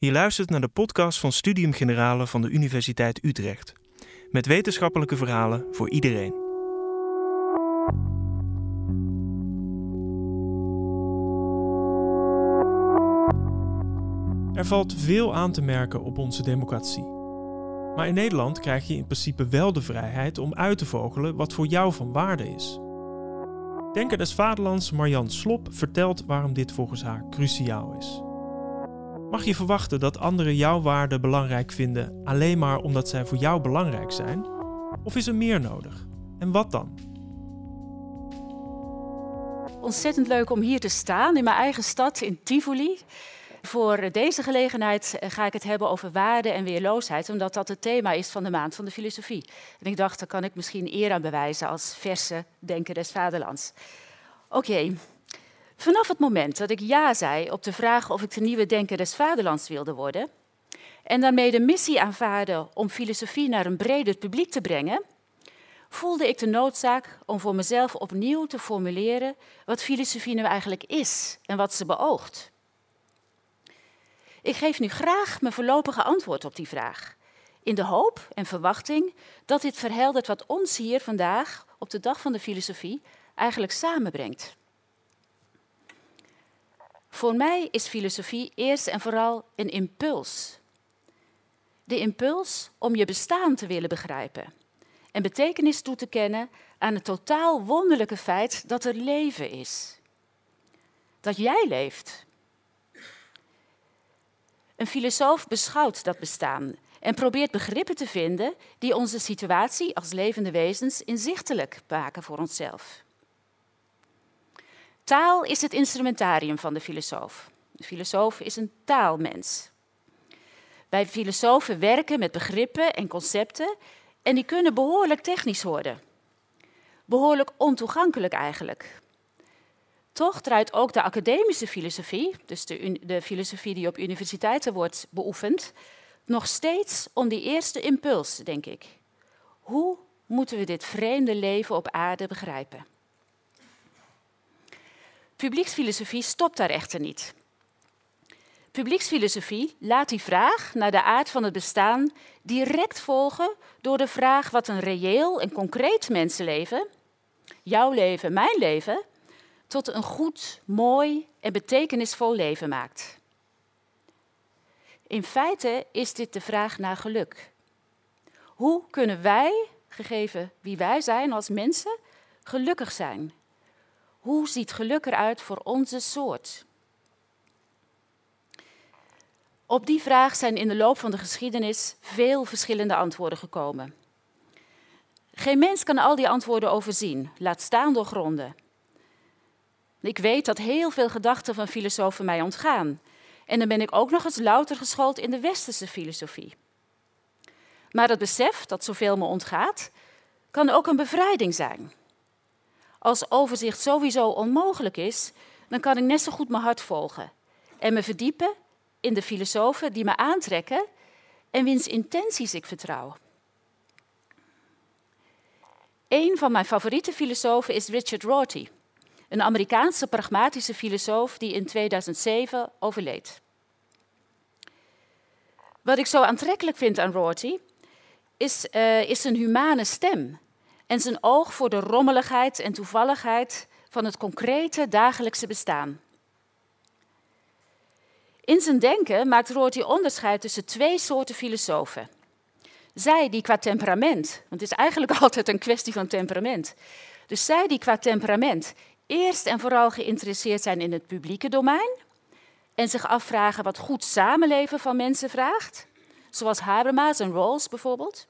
Je luistert naar de podcast van Studium Generale van de Universiteit Utrecht. Met wetenschappelijke verhalen voor iedereen. Er valt veel aan te merken op onze democratie. Maar in Nederland krijg je in principe wel de vrijheid om uit te vogelen wat voor jou van waarde is. Denker des Vaderlands Marjan Slop vertelt waarom dit volgens haar cruciaal is. Mag je verwachten dat anderen jouw waarden belangrijk vinden alleen maar omdat zij voor jou belangrijk zijn? Of is er meer nodig? En wat dan? Ontzettend leuk om hier te staan in mijn eigen stad in Tivoli. Voor deze gelegenheid eh, ga ik het hebben over waarde en weerloosheid, omdat dat het thema is van de maand van de filosofie. En ik dacht, daar kan ik misschien eer aan bewijzen als verse denker des vaderlands. Oké, vanaf het moment dat ik ja zei op de vraag of ik de nieuwe denker des vaderlands wilde worden, en daarmee de missie aanvaarde om filosofie naar een breder publiek te brengen, voelde ik de noodzaak om voor mezelf opnieuw te formuleren wat filosofie nu eigenlijk is en wat ze beoogt. Ik geef nu graag mijn voorlopige antwoord op die vraag. In de hoop en verwachting dat dit verheldert wat ons hier vandaag, op de dag van de filosofie, eigenlijk samenbrengt. Voor mij is filosofie eerst en vooral een impuls. De impuls om je bestaan te willen begrijpen en betekenis toe te kennen aan het totaal wonderlijke feit dat er leven is. Dat jij leeft. Een filosoof beschouwt dat bestaan en probeert begrippen te vinden die onze situatie als levende wezens inzichtelijk maken voor onszelf. Taal is het instrumentarium van de filosoof. De filosoof is een taalmens. Wij filosofen werken met begrippen en concepten en die kunnen behoorlijk technisch worden. Behoorlijk ontoegankelijk eigenlijk. Toch draait ook de academische filosofie, dus de, de, filosofie die op universiteiten wordt beoefend, nog steeds om die eerste impuls, denk ik. Hoe moeten we dit vreemde leven op aarde begrijpen? Publieksfilosofie stopt daar echter niet. Publieksfilosofie laat die vraag naar de aard van het bestaan direct volgen door de vraag wat een reëel en concreet mensenleven, jouw leven, mijn leven, tot een goed, mooi en betekenisvol leven maakt. In feite is dit de vraag naar geluk. Hoe kunnen wij, gegeven wie wij zijn als mensen, gelukkig zijn? Hoe ziet geluk eruit voor onze soort? Op die vraag zijn in de loop van de geschiedenis veel verschillende antwoorden gekomen. Geen mens kan al die antwoorden overzien, laat staan doorgronden. Ik weet dat heel veel gedachten van filosofen mij ontgaan. En dan ben ik ook nog eens louter geschoold in de westerse filosofie. Maar het besef dat zoveel me ontgaat, kan ook een bevrijding zijn. Als overzicht sowieso onmogelijk is, dan kan ik net zo goed mijn hart volgen en me verdiepen in de filosofen die me aantrekken en wiens intenties ik vertrouw. Een van mijn favoriete filosofen is Richard Rorty. Een Amerikaanse pragmatische filosoof die in 2007 overleed. Wat ik zo aantrekkelijk vind aan Rorty is, uh, is zijn humane stem en zijn oog voor de rommeligheid en toevalligheid van het concrete dagelijkse bestaan. In zijn denken maakt Rorty onderscheid tussen twee soorten filosofen. Zij die qua temperament, want het is eigenlijk altijd een kwestie van temperament. Dus zij die qua temperament eerst en vooral geïnteresseerd zijn in het publieke domein en zich afvragen wat goed samenleven van mensen vraagt, zoals Habermas en Rawls bijvoorbeeld.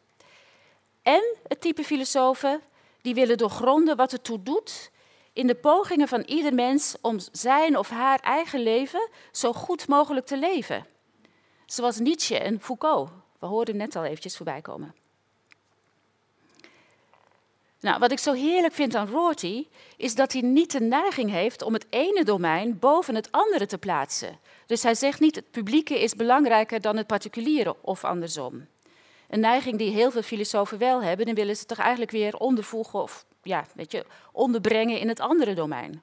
En het type filosofen die willen doorgronden wat ertoe doet in de pogingen van ieder mens om zijn of haar eigen leven zo goed mogelijk te leven. Zoals Nietzsche en Foucault. We hoorden net al eventjes voorbij komen. Nou, wat ik zo heerlijk vind aan Rorty is dat hij niet de neiging heeft om het ene domein boven het andere te plaatsen. Dus hij zegt niet het publieke is belangrijker dan het particuliere of andersom. Een neiging die heel veel filosofen wel hebben, dan willen ze toch eigenlijk weer ondervoegen of ja, weet je, onderbrengen in het andere domein.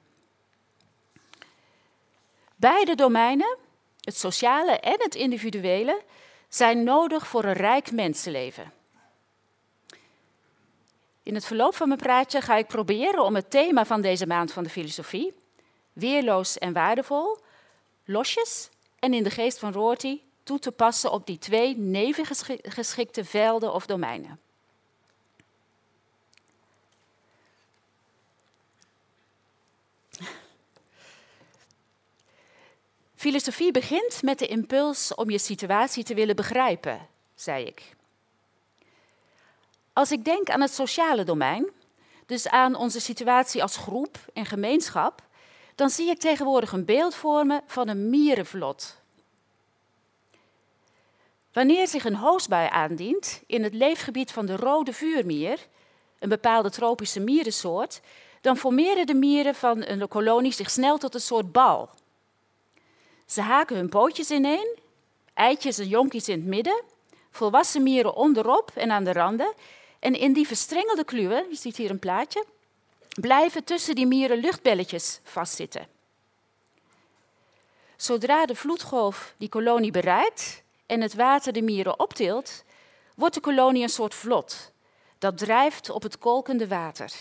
Beide domeinen, het sociale en het individuele, zijn nodig voor een rijk mensenleven. In het verloop van mijn praatje ga ik proberen om het thema van deze maand van de filosofie, weerloos en waardevol, losjes en in de geest van Rorty toe te passen op die twee nevengeschikte velden of domeinen. Filosofie begint met de impuls om je situatie te willen begrijpen, zei ik. Als ik denk aan het sociale domein, dus aan onze situatie als groep en gemeenschap, dan zie ik tegenwoordig een beeld voor me van een mierenvlot. Wanneer zich een hoosbui aandient in het leefgebied van de rode vuurmier, een bepaalde tropische mierensoort, dan formeren de mieren van een kolonie zich snel tot een soort bal. Ze haken hun pootjes ineen, eitjes en jonkies in het midden, volwassen mieren onderop en aan de randen. En in die verstrengelde kluwen, je ziet hier een plaatje, blijven tussen die mieren luchtbelletjes vastzitten. Zodra de vloedgolf die kolonie bereikt en het water de mieren optilt, wordt de kolonie een soort vlot dat drijft op het kolkende water.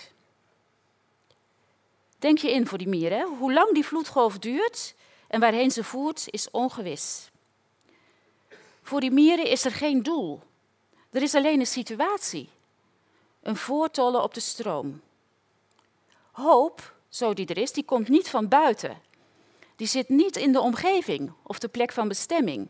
Denk je in voor die mieren, hoe lang die vloedgolf duurt en waarheen ze voert is ongewis. Voor die mieren is er geen doel. Er is alleen een situatie. Een voortollen op de stroom. Hoop, zo die er is, die komt niet van buiten. Die zit niet in de omgeving of de plek van bestemming.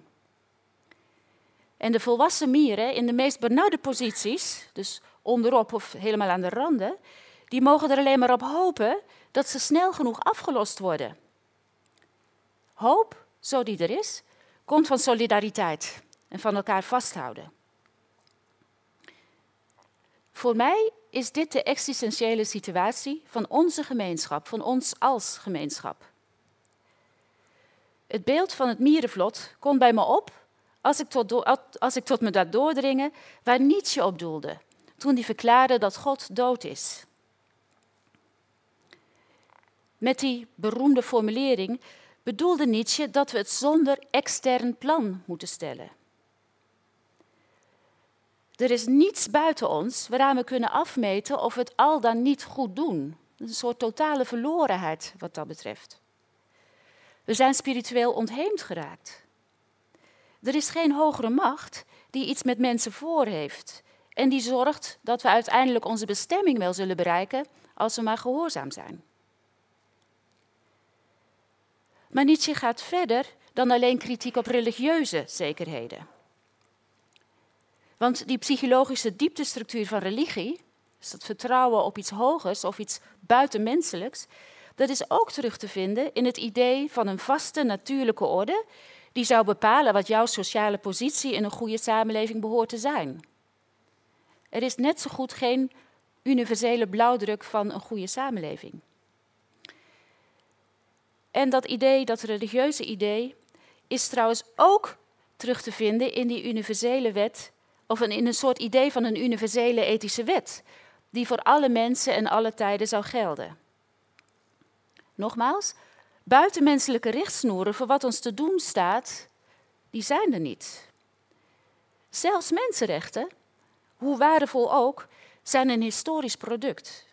En de volwassen mieren in de meest benauwde posities, dus onderop of helemaal aan de randen, die mogen er alleen maar op hopen dat ze snel genoeg afgelost worden. Hoop, zo die er is, komt van solidariteit en van elkaar vasthouden. Voor mij is dit de existentiële situatie van onze gemeenschap, van ons als gemeenschap. Het beeld van het mierenvlot komt bij me op als ik tot, als ik tot me dat doordringen waar Nietzsche op doelde, toen hij verklaarde dat God dood is. Met die beroemde formulering bedoelde Nietzsche dat we het zonder extern plan moeten stellen. Er is niets buiten ons waaraan we kunnen afmeten of we het al dan niet goed doen. Een soort totale verlorenheid wat dat betreft. We zijn spiritueel ontheemd geraakt. Er is geen hogere macht die iets met mensen voor heeft en die zorgt dat we uiteindelijk onze bestemming wel zullen bereiken als we maar gehoorzaam zijn. Maar Nietzsche gaat verder dan alleen kritiek op religieuze zekerheden. Want die psychologische dieptestructuur van religie, dus dat vertrouwen op iets hogers of iets buitenmenselijks, dat is ook terug te vinden in het idee van een vaste natuurlijke orde die zou bepalen wat jouw sociale positie in een goede samenleving behoort te zijn. Er is net zo goed geen universele blauwdruk van een goede samenleving. En dat idee, dat religieuze idee, is trouwens ook terug te vinden in die universele wet, of in een soort idee van een universele ethische wet, die voor alle mensen en alle tijden zou gelden. Nogmaals, buitenmenselijke richtsnoeren voor wat ons te doen staat, die zijn er niet. Zelfs mensenrechten, hoe waardevol ook, zijn een historisch product.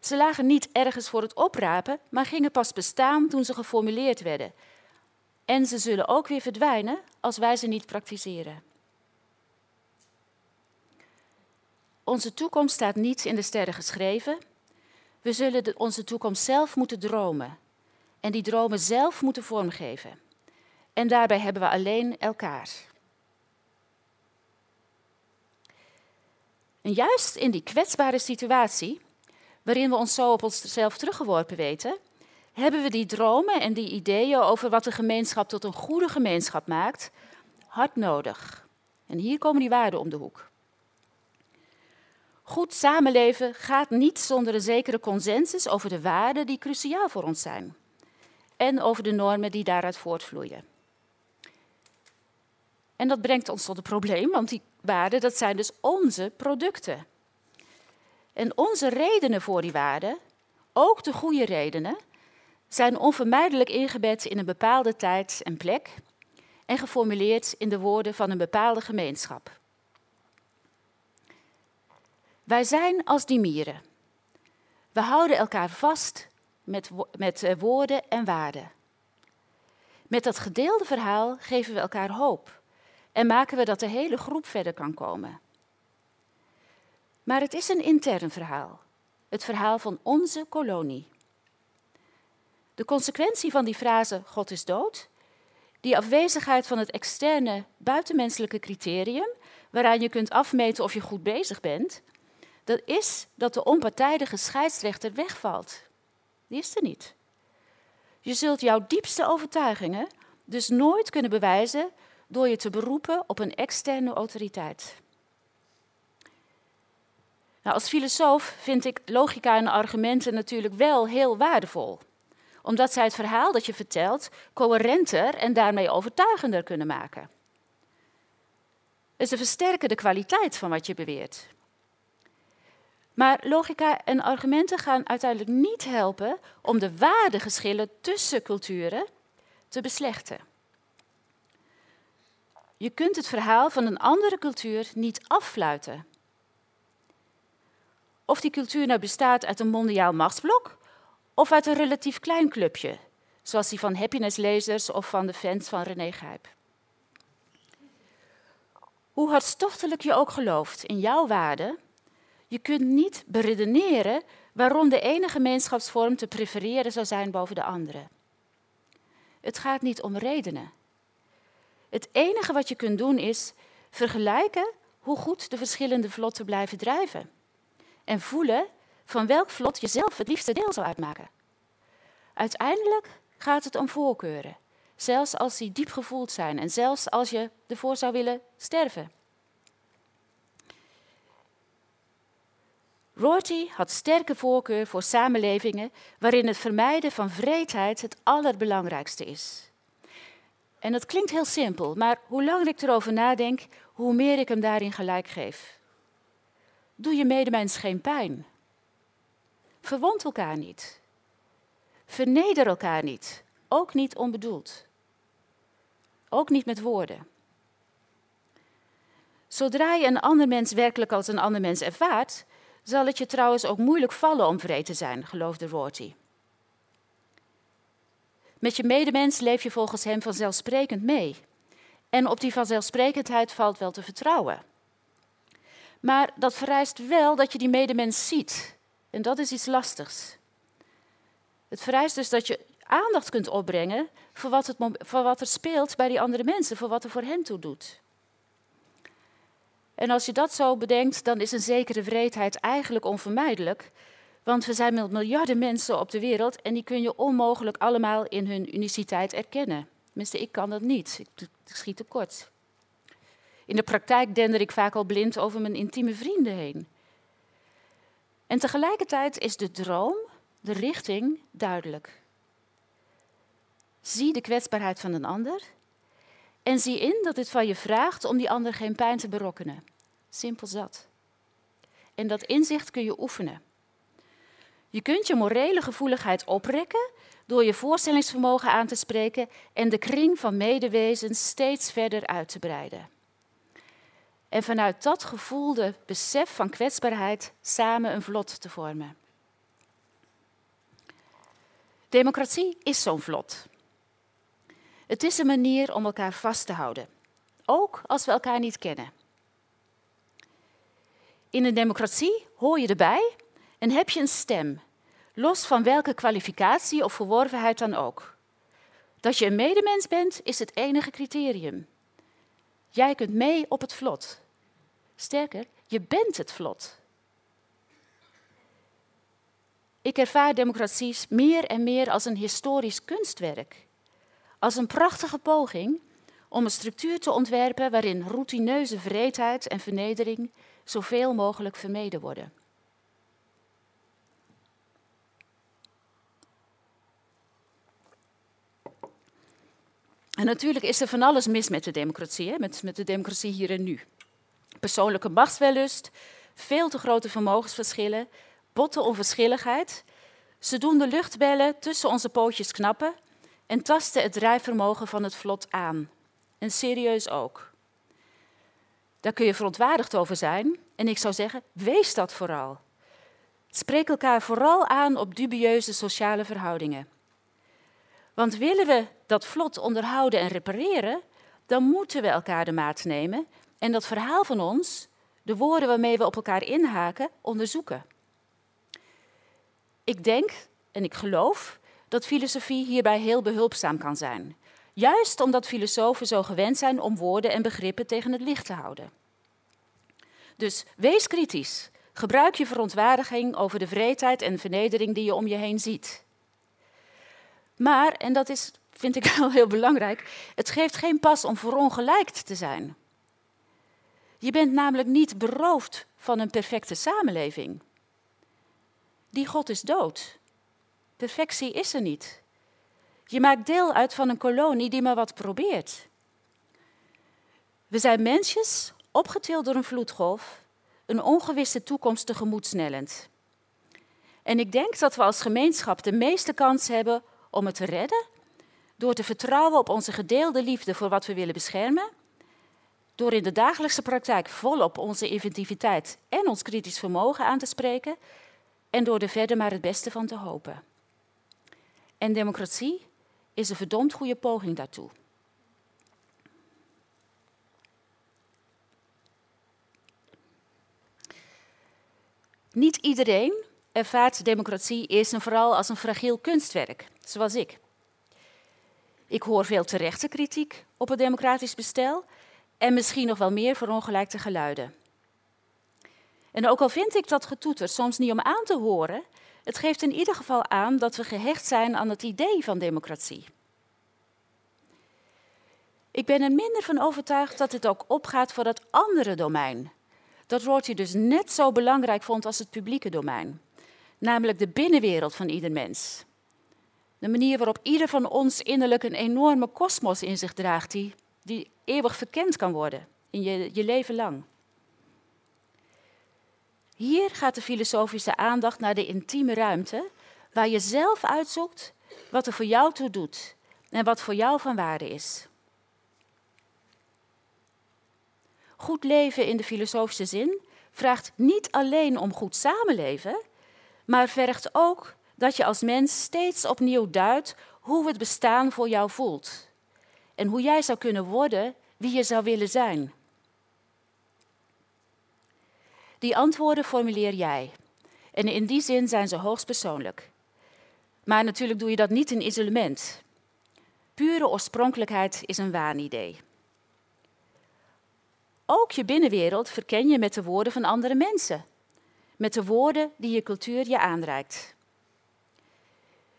Ze lagen niet ergens voor het oprapen, maar gingen pas bestaan toen ze geformuleerd werden. En ze zullen ook weer verdwijnen als wij ze niet praktiseren. Onze toekomst staat niet in de sterren geschreven. We zullen onze toekomst zelf moeten dromen en die dromen zelf moeten vormgeven. En daarbij hebben we alleen elkaar. En juist in die kwetsbare situatie waarin we ons zo op onszelf teruggeworpen weten, hebben we die dromen en die ideeën over wat de gemeenschap tot een goede gemeenschap maakt, hard nodig. En hier komen die waarden om de hoek. Goed samenleven gaat niet zonder een zekere consensus over de waarden die cruciaal voor ons zijn. En over de normen die daaruit voortvloeien. En dat brengt ons tot een probleem, want die waarden dat zijn dus onze producten. En onze redenen voor die waarden, ook de goede redenen, zijn onvermijdelijk ingebed in een bepaalde tijd en plek en geformuleerd in de woorden van een bepaalde gemeenschap. Wij zijn als die mieren. We houden elkaar vast met, met eh, woorden en waarden. Met dat gedeelde verhaal geven we elkaar hoop en maken we dat de hele groep verder kan komen. Maar het is een intern verhaal, het verhaal van onze kolonie. De consequentie van die frase God is dood, die afwezigheid van het externe buitenmenselijke criterium, waaraan je kunt afmeten of je goed bezig bent, dat is dat de onpartijdige scheidsrechter wegvalt. Die is er niet. Je zult jouw diepste overtuigingen dus nooit kunnen bewijzen door je te beroepen op een externe autoriteit. Nou, als filosoof vind ik logica en argumenten natuurlijk wel heel waardevol, omdat zij het verhaal dat je vertelt coherenter en daarmee overtuigender kunnen maken. Ze versterken de kwaliteit van wat je beweert. Maar logica en argumenten gaan uiteindelijk niet helpen om de waardegeschillen tussen culturen te beslechten. Je kunt het verhaal van een andere cultuur niet affluiten. Of die cultuur nou bestaat uit een mondiaal machtsblok of uit een relatief klein clubje, zoals die van happiness of van de fans van René Gijp. Hoe hartstochtelijk je ook gelooft in jouw waarde, je kunt niet beredeneren waarom de ene gemeenschapsvorm te prefereren zou zijn boven de andere. Het gaat niet om redenen. Het enige wat je kunt doen is vergelijken hoe goed de verschillende vlotten blijven drijven. En voelen van welk vlot je zelf het liefste deel zou uitmaken. Uiteindelijk gaat het om voorkeuren, zelfs als die diep gevoeld zijn en zelfs als je ervoor zou willen sterven. Rorty had sterke voorkeur voor samenlevingen waarin het vermijden van vreedheid het allerbelangrijkste is. En dat klinkt heel simpel, maar hoe langer ik erover nadenk, hoe meer ik hem daarin gelijk geef. Doe je medemens geen pijn. Verwond elkaar niet. Verneder elkaar niet, ook niet onbedoeld. Ook niet met woorden. Zodra je een ander mens werkelijk als een ander mens ervaart, zal het je trouwens ook moeilijk vallen om vreed te zijn, geloofde Rorty. Met je medemens leef je volgens hem vanzelfsprekend mee. En op die vanzelfsprekendheid valt wel te vertrouwen. Maar dat vereist wel dat je die medemens ziet. En dat is iets lastigs. Het vereist dus dat je aandacht kunt opbrengen voor wat, het, voor wat er speelt bij die andere mensen, voor wat er voor hen toe doet. En als je dat zo bedenkt, dan is een zekere wreedheid eigenlijk onvermijdelijk. Want we zijn met miljarden mensen op de wereld en die kun je onmogelijk allemaal in hun uniciteit erkennen. Tenminste, ik kan dat niet. Ik, schiet tekort. In de praktijk dender ik vaak al blind over mijn intieme vrienden heen. En tegelijkertijd is de droom, de richting, duidelijk. Zie de kwetsbaarheid van een ander en zie in dat dit van je vraagt om die ander geen pijn te berokkenen. Simpel zat. En dat inzicht kun je oefenen. Je kunt je morele gevoeligheid oprekken door je voorstellingsvermogen aan te spreken en de kring van medewezens steeds verder uit te breiden. En vanuit dat gevoelde besef van kwetsbaarheid samen een vlot te vormen. Democratie is zo'n vlot. Het is een manier om elkaar vast te houden, ook als we elkaar niet kennen. In een democratie hoor je erbij en heb je een stem, los van welke kwalificatie of verworvenheid dan ook. Dat je een medemens bent, is het enige criterium. Jij kunt mee op het vlot. Sterker, je bent het vlot. Ik ervaar democratie meer en meer als een historisch kunstwerk. Als een prachtige poging om een structuur te ontwerpen waarin routineuze vreedheid en vernedering zoveel mogelijk vermeden worden. En natuurlijk is er van alles mis met de democratie, hè? Met, met de democratie hier en nu. Persoonlijke machtswellust, veel te grote vermogensverschillen, botte onverschilligheid, Ze doen de luchtbellen tussen onze pootjes knappen en tasten het drijfvermogen van het vlot aan. En serieus ook. Daar kun je verontwaardigd over zijn en ik zou zeggen, wees dat vooral. Spreek elkaar vooral aan op dubieuze sociale verhoudingen. Want willen we dat vlot onderhouden en repareren, dan moeten we elkaar de maat nemen en dat verhaal van ons, de woorden waarmee we op elkaar inhaken, onderzoeken. Ik denk en ik geloof dat filosofie hierbij heel behulpzaam kan zijn. Juist omdat filosofen zo gewend zijn om woorden en begrippen tegen het licht te houden. Dus wees kritisch. Gebruik je verontwaardiging over de vreedheid en vernedering die je om je heen ziet. Maar, en dat is, vind ik wel heel belangrijk, het geeft geen pas om verongelijkt te zijn. Je bent namelijk niet beroofd van een perfecte samenleving. Die God is dood. Perfectie is er niet. Je maakt deel uit van een kolonie die maar wat probeert. We zijn mensjes, opgetild door een vloedgolf, een ongewisse toekomst tegemoet snellend. En ik denk dat we als gemeenschap de meeste kans hebben om het te redden door te vertrouwen op onze gedeelde liefde voor wat we willen beschermen, door in de dagelijkse praktijk volop onze inventiviteit en ons kritisch vermogen aan te spreken en door er verder maar het beste van te hopen. En democratie is een verdomd goede poging daartoe. Niet iedereen ervaart democratie eerst en vooral als een fragiel kunstwerk, zoals ik. Ik hoor veel terechte kritiek op het democratisch bestel en misschien nog wel meer verongelijkte geluiden. En ook al vind ik dat getoeter soms niet om aan te horen, het geeft in ieder geval aan dat we gehecht zijn aan het idee van democratie. Ik ben er minder van overtuigd dat het ook opgaat voor dat andere domein. Dat Rorty dus net zo belangrijk vond als het publieke domein. Namelijk de binnenwereld van ieder mens. De manier waarop ieder van ons innerlijk een enorme kosmos in zich draagt, die, die eeuwig verkend kan worden in je, je leven lang. Hier gaat de filosofische aandacht naar de intieme ruimte, waar je zelf uitzoekt wat er voor jou toe doet en wat voor jou van waarde is. Goed leven in de filosofische zin vraagt niet alleen om goed samenleven, maar vergt ook dat je als mens steeds opnieuw duidt hoe het bestaan voor jou voelt en hoe jij zou kunnen worden wie je zou willen zijn. Die antwoorden formuleer jij. En in die zin zijn ze hoogst persoonlijk. Maar natuurlijk doe je dat niet in isolement. Pure oorspronkelijkheid is een waanidee. Ook je binnenwereld verken je met de woorden van andere mensen. Met de woorden die je cultuur je aanreikt.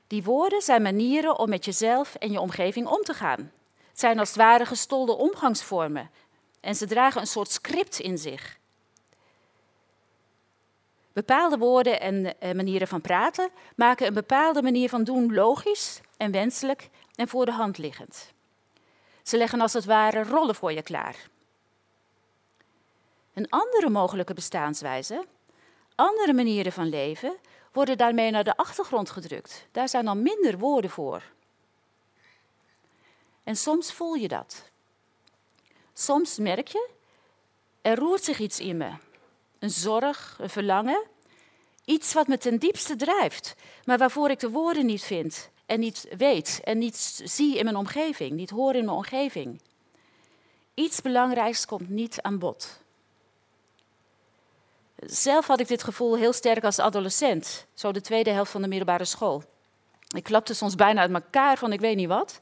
Die woorden zijn manieren om met jezelf en je omgeving om te gaan. Het zijn als het ware gestolde omgangsvormen. En ze dragen een soort script in zich. Bepaalde woorden en eh, manieren van praten maken een bepaalde manier van doen logisch en wenselijk en voor de hand liggend. Ze leggen als het ware rollen voor je klaar. Een andere mogelijke bestaanswijze, andere manieren van leven, worden daarmee naar de achtergrond gedrukt. Daar zijn dan minder woorden voor. En soms voel je dat. Soms merk je, er roert zich iets in me. Een zorg, een verlangen. Iets wat me ten diepste drijft, maar waarvoor ik de woorden niet vind en niet weet en niet zie in mijn omgeving, niet hoor in mijn omgeving. Iets belangrijks komt niet aan bod. Zelf had ik dit gevoel heel sterk als adolescent, zo de tweede helft van de middelbare school. Ik klapte soms bijna uit elkaar van ik weet niet wat.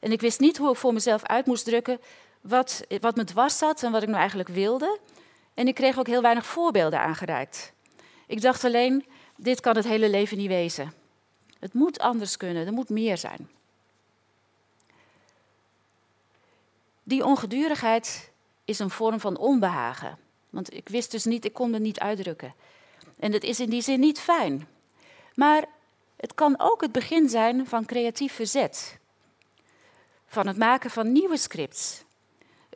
En ik wist niet hoe ik voor mezelf uit moest drukken wat, wat me dwars zat en wat ik nou eigenlijk wilde. En ik kreeg ook heel weinig voorbeelden aangereikt. Ik dacht alleen, dit kan het hele leven niet wezen. Het moet anders kunnen, er moet meer zijn. Die ongedurigheid is een vorm van onbehagen. Want ik wist dus niet, ik kon me niet uitdrukken. En het is in die zin niet fijn. Maar het kan ook het begin zijn van creatief verzet. Van het maken van nieuwe scripts.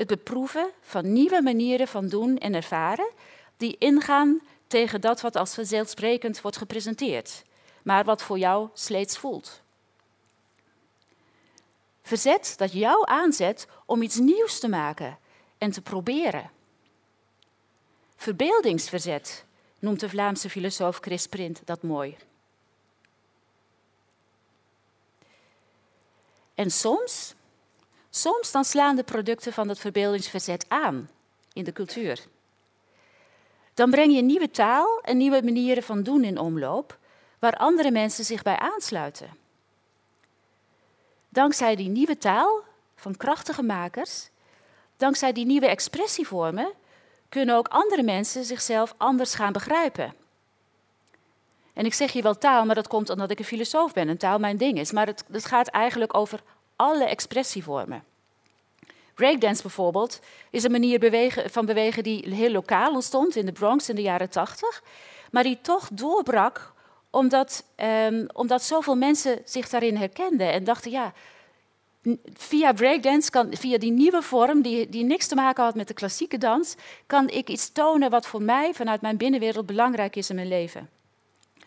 Het beproeven van nieuwe manieren van doen en ervaren die ingaan tegen dat wat als vanzelfsprekend wordt gepresenteerd. maar wat voor jou sleets voelt. Verzet dat jou aanzet om iets nieuws te maken en te proberen. Verbeeldingsverzet noemt de Vlaamse filosoof Chris Print dat mooi. En soms, soms dan slaan de producten van dat verbeeldingsverzet aan in de cultuur. Dan breng je nieuwe taal en nieuwe manieren van doen in omloop, waar andere mensen zich bij aansluiten. Dankzij die nieuwe taal van krachtige makers, dankzij die nieuwe expressievormen, kunnen ook andere mensen zichzelf anders gaan begrijpen. En ik zeg hier wel taal, maar dat komt omdat ik een filosoof ben en taal mijn ding is. Maar het, het gaat eigenlijk over alle expressievormen. Breakdance bijvoorbeeld is een manier bewegen, van bewegen die heel lokaal ontstond in de Bronx in de jaren 80, maar die toch doorbrak omdat, um, omdat zoveel mensen zich daarin herkenden en dachten, ja, via breakdance, kan, via die nieuwe vorm, die, die niks te maken had met de klassieke dans, kan ik iets tonen wat voor mij vanuit mijn binnenwereld belangrijk is in mijn leven.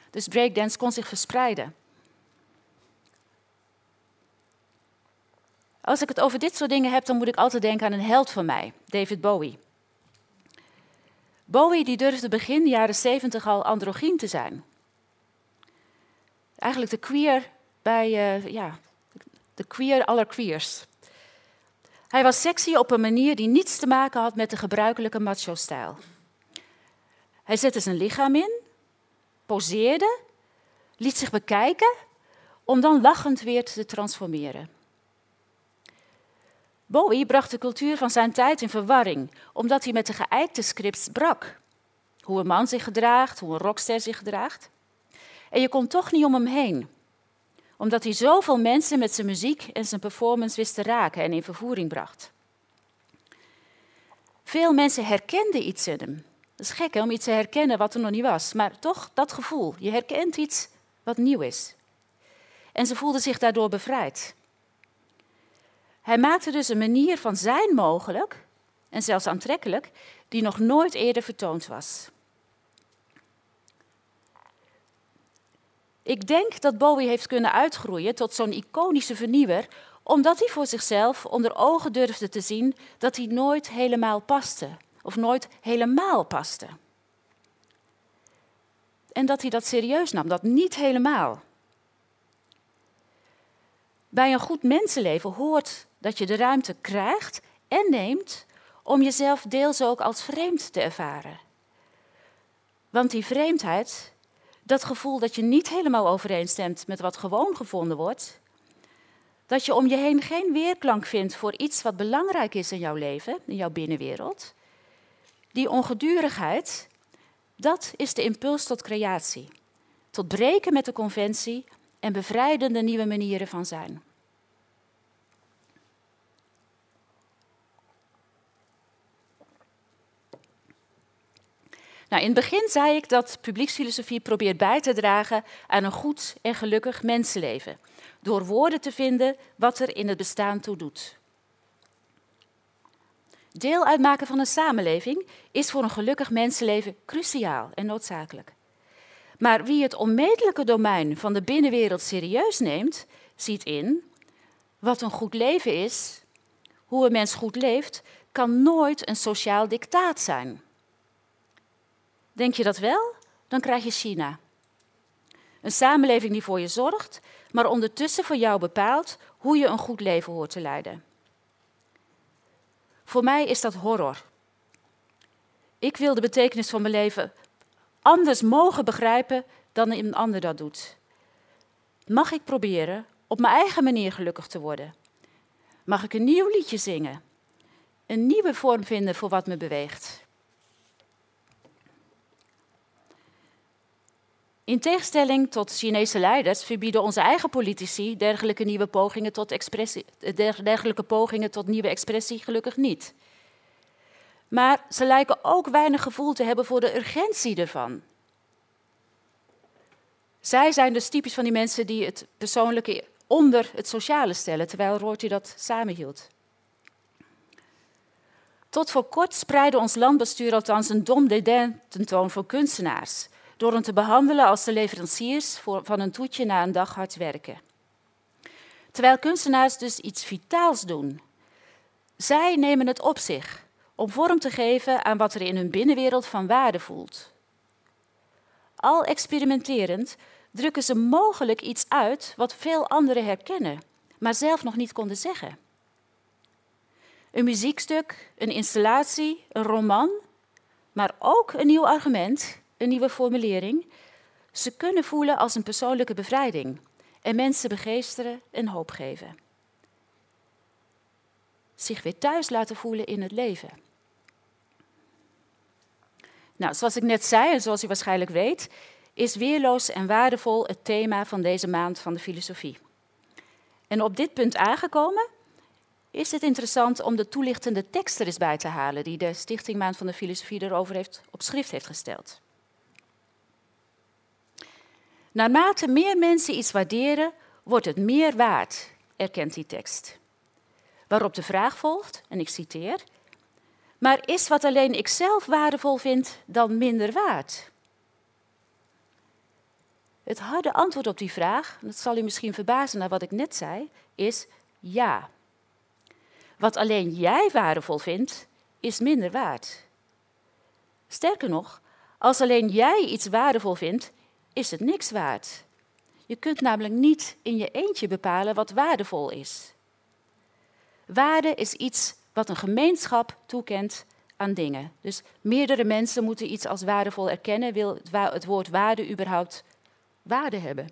Dus breakdance kon zich verspreiden. Als ik het over dit soort dingen heb, dan moet ik altijd denken aan een held van mij, David Bowie. Bowie die durfde begin jaren 70 al androgyn te zijn. Eigenlijk de queer bij, uh, ja, de queer aller queers. Hij was sexy op een manier die niets te maken had met de gebruikelijke macho-stijl. Hij zette zijn lichaam in, poseerde, liet zich bekijken, om dan lachend weer te transformeren. Bowie bracht de cultuur van zijn tijd in verwarring, omdat hij met de geëikte scripts brak. Hoe een man zich gedraagt, hoe een rockster zich gedraagt. En je kon toch niet om hem heen, omdat hij zoveel mensen met zijn muziek en zijn performance wist te raken en in vervoering bracht. Veel mensen herkenden iets in hem. Dat is gek om iets te herkennen wat er nog niet was, maar toch dat gevoel. Je herkent iets wat nieuw is. En ze voelden zich daardoor bevrijd. Hij maakte dus een manier van zijn mogelijk, en zelfs aantrekkelijk, die nog nooit eerder vertoond was. Ik denk dat Bowie heeft kunnen uitgroeien tot zo'n iconische vernieuwer, omdat hij voor zichzelf onder ogen durfde te zien dat hij nooit helemaal paste, of nooit helemaal paste. En dat hij dat serieus nam, dat niet helemaal. Bij een goed mensenleven hoort dat je de ruimte krijgt en neemt om jezelf deels ook als vreemd te ervaren. Want die vreemdheid, dat gevoel dat je niet helemaal overeenstemt met wat gewoon gevonden wordt, dat je om je heen geen weerklank vindt voor iets wat belangrijk is in jouw leven, in jouw binnenwereld, die ongedurigheid, dat is de impuls tot creatie, tot breken met de conventie en bevrijdende nieuwe manieren van zijn. Nou, in het begin zei ik dat publieksfilosofie probeert bij te dragen aan een goed en gelukkig mensenleven. Door woorden te vinden wat er in het bestaan toe doet. Deel uitmaken van een samenleving is voor een gelukkig mensenleven cruciaal en noodzakelijk. Maar wie het onmetelijke domein van de binnenwereld serieus neemt, ziet in wat een goed leven is, hoe een mens goed leeft, kan nooit een sociaal dictaat zijn. Denk je dat wel? Dan krijg je China. Een samenleving die voor je zorgt, maar ondertussen voor jou bepaalt hoe je een goed leven hoort te leiden. Voor mij is dat horror. Ik wil de betekenis van mijn leven anders mogen begrijpen dan een ander dat doet. Mag ik proberen op mijn eigen manier gelukkig te worden? Mag ik een nieuw liedje zingen? Een nieuwe vorm vinden voor wat me beweegt? In tegenstelling tot Chinese leiders verbieden onze eigen politici dergelijke nieuwe pogingen tot, expressie, dergelijke pogingen tot nieuwe expressie gelukkig niet. Maar ze lijken ook weinig gevoel te hebben voor de urgentie ervan. Zij zijn dus typisch van die mensen die het persoonlijke onder het sociale stellen, terwijl Rorty dat samenhield. Tot voor kort spreidde ons landbestuur althans een dom dédain tentoon voor kunstenaars door hen te behandelen als de leveranciers van een toetje na een dag hard werken. Terwijl kunstenaars dus iets vitaals doen. Zij nemen het op zich om vorm te geven aan wat er in hun binnenwereld van waarde voelt. Al experimenterend drukken ze mogelijk iets uit wat veel anderen herkennen, maar zelf nog niet konden zeggen. Een muziekstuk, een installatie, een roman, maar ook een nieuw argument, een nieuwe formulering. Ze kunnen voelen als een persoonlijke bevrijding en mensen begeesteren en hoop geven. Zich weer thuis laten voelen in het leven. Nou, zoals ik net zei en zoals u waarschijnlijk weet, is weerloos en waardevol het thema van deze maand van de filosofie. En op dit punt aangekomen is het interessant om de toelichtende tekst er eens bij te halen die de Stichting Maand van de Filosofie erover heeft, op schrift heeft gesteld. Naarmate meer mensen iets waarderen, wordt het meer waard, erkent die tekst. Waarop de vraag volgt, en ik citeer: Maar is wat alleen ik zelf waardevol vind dan minder waard? Het harde antwoord op die vraag, dat zal u misschien verbazen naar wat ik net zei, is ja. Wat alleen jij waardevol vindt, is minder waard. Sterker nog, als alleen jij iets waardevol vindt, is het niks waard. Je kunt namelijk niet in je eentje bepalen wat waardevol is. Waarde is iets wat een gemeenschap toekent aan dingen. Dus meerdere mensen moeten iets als waardevol erkennen, wil het woord waarde überhaupt waarde hebben.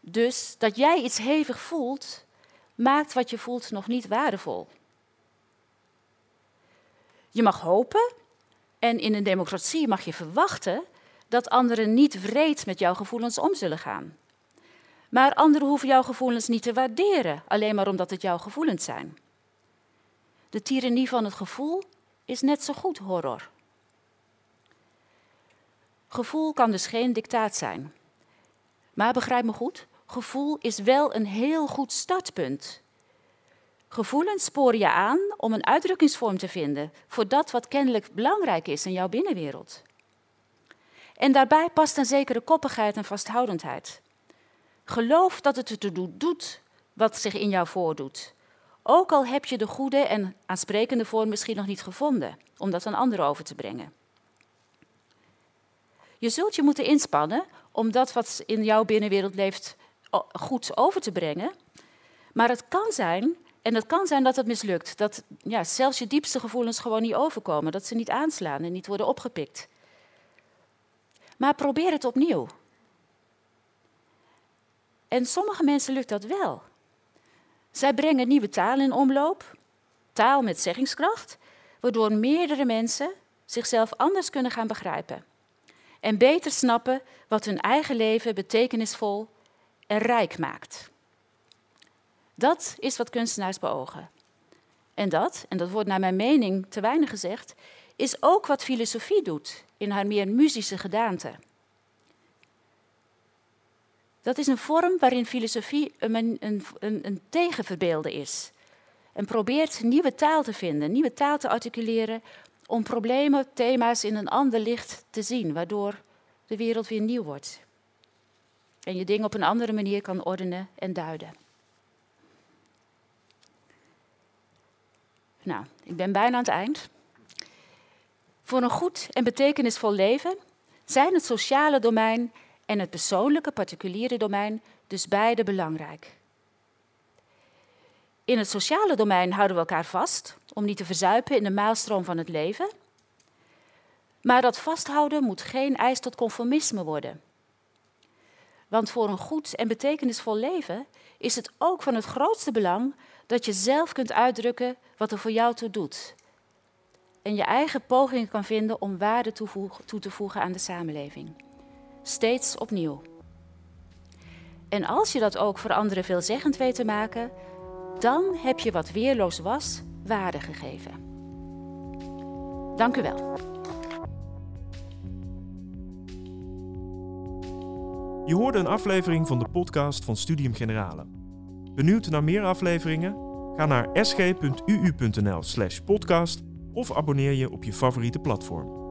Dus dat jij iets hevig voelt, maakt wat je voelt nog niet waardevol. Je mag hopen en in een democratie mag je verwachten dat anderen niet wreed met jouw gevoelens om zullen gaan. Maar anderen hoeven jouw gevoelens niet te waarderen, alleen maar omdat het jouw gevoelens zijn. De tirannie van het gevoel is net zo goed horror. Gevoel kan dus geen dictaat zijn. Maar begrijp me goed, gevoel is wel een heel goed startpunt. Gevoelens sporen je aan om een uitdrukkingsvorm te vinden voor dat wat kennelijk belangrijk is in jouw binnenwereld. En daarbij past een zekere koppigheid en vasthoudendheid. Geloof dat het ertoe doet wat zich in jou voordoet. Ook al heb je de goede en aansprekende vorm misschien nog niet gevonden om dat aan anderen over te brengen. Je zult je moeten inspannen om dat wat in jouw binnenwereld leeft goed over te brengen. Maar het kan zijn, en het kan zijn dat het mislukt, dat ja, zelfs je diepste gevoelens gewoon niet overkomen, dat ze niet aanslaan en niet worden opgepikt. Maar probeer het opnieuw. En sommige mensen lukt dat wel. Zij brengen nieuwe taal in omloop, taal met zeggingskracht, waardoor meerdere mensen zichzelf anders kunnen gaan begrijpen en beter snappen wat hun eigen leven betekenisvol en rijk maakt. Dat is wat kunstenaars beogen. En dat, en dat wordt naar mijn mening te weinig gezegd, is ook wat filosofie doet in haar meer muzische gedaante. Dat is een vorm waarin filosofie een, een, een, tegenverbeelde is. En probeert nieuwe taal te vinden, nieuwe taal te articuleren om problemen, thema's in een ander licht te zien, waardoor de wereld weer nieuw wordt. En je dingen op een andere manier kan ordenen en duiden. Nou, ik ben bijna aan het eind. Voor een goed en betekenisvol leven zijn het sociale domein en het persoonlijke, particuliere domein dus beide belangrijk. In het sociale domein houden we elkaar vast om niet te verzuipen in de maalstroom van het leven. Maar dat vasthouden moet geen eis tot conformisme worden. Want voor een goed en betekenisvol leven is het ook van het grootste belang dat je zelf kunt uitdrukken wat er voor jou toe doet. En je eigen pogingen kan vinden om waarde toe te voegen aan de samenleving. Steeds opnieuw. En als je dat ook voor anderen veelzeggend weet te maken, dan heb je wat weerloos was waarde gegeven. Dank u wel. Je hoorde een aflevering van de podcast van Studium Generale. Benieuwd naar meer afleveringen? Ga naar sg.uu.nl/podcast of abonneer je op je favoriete platform.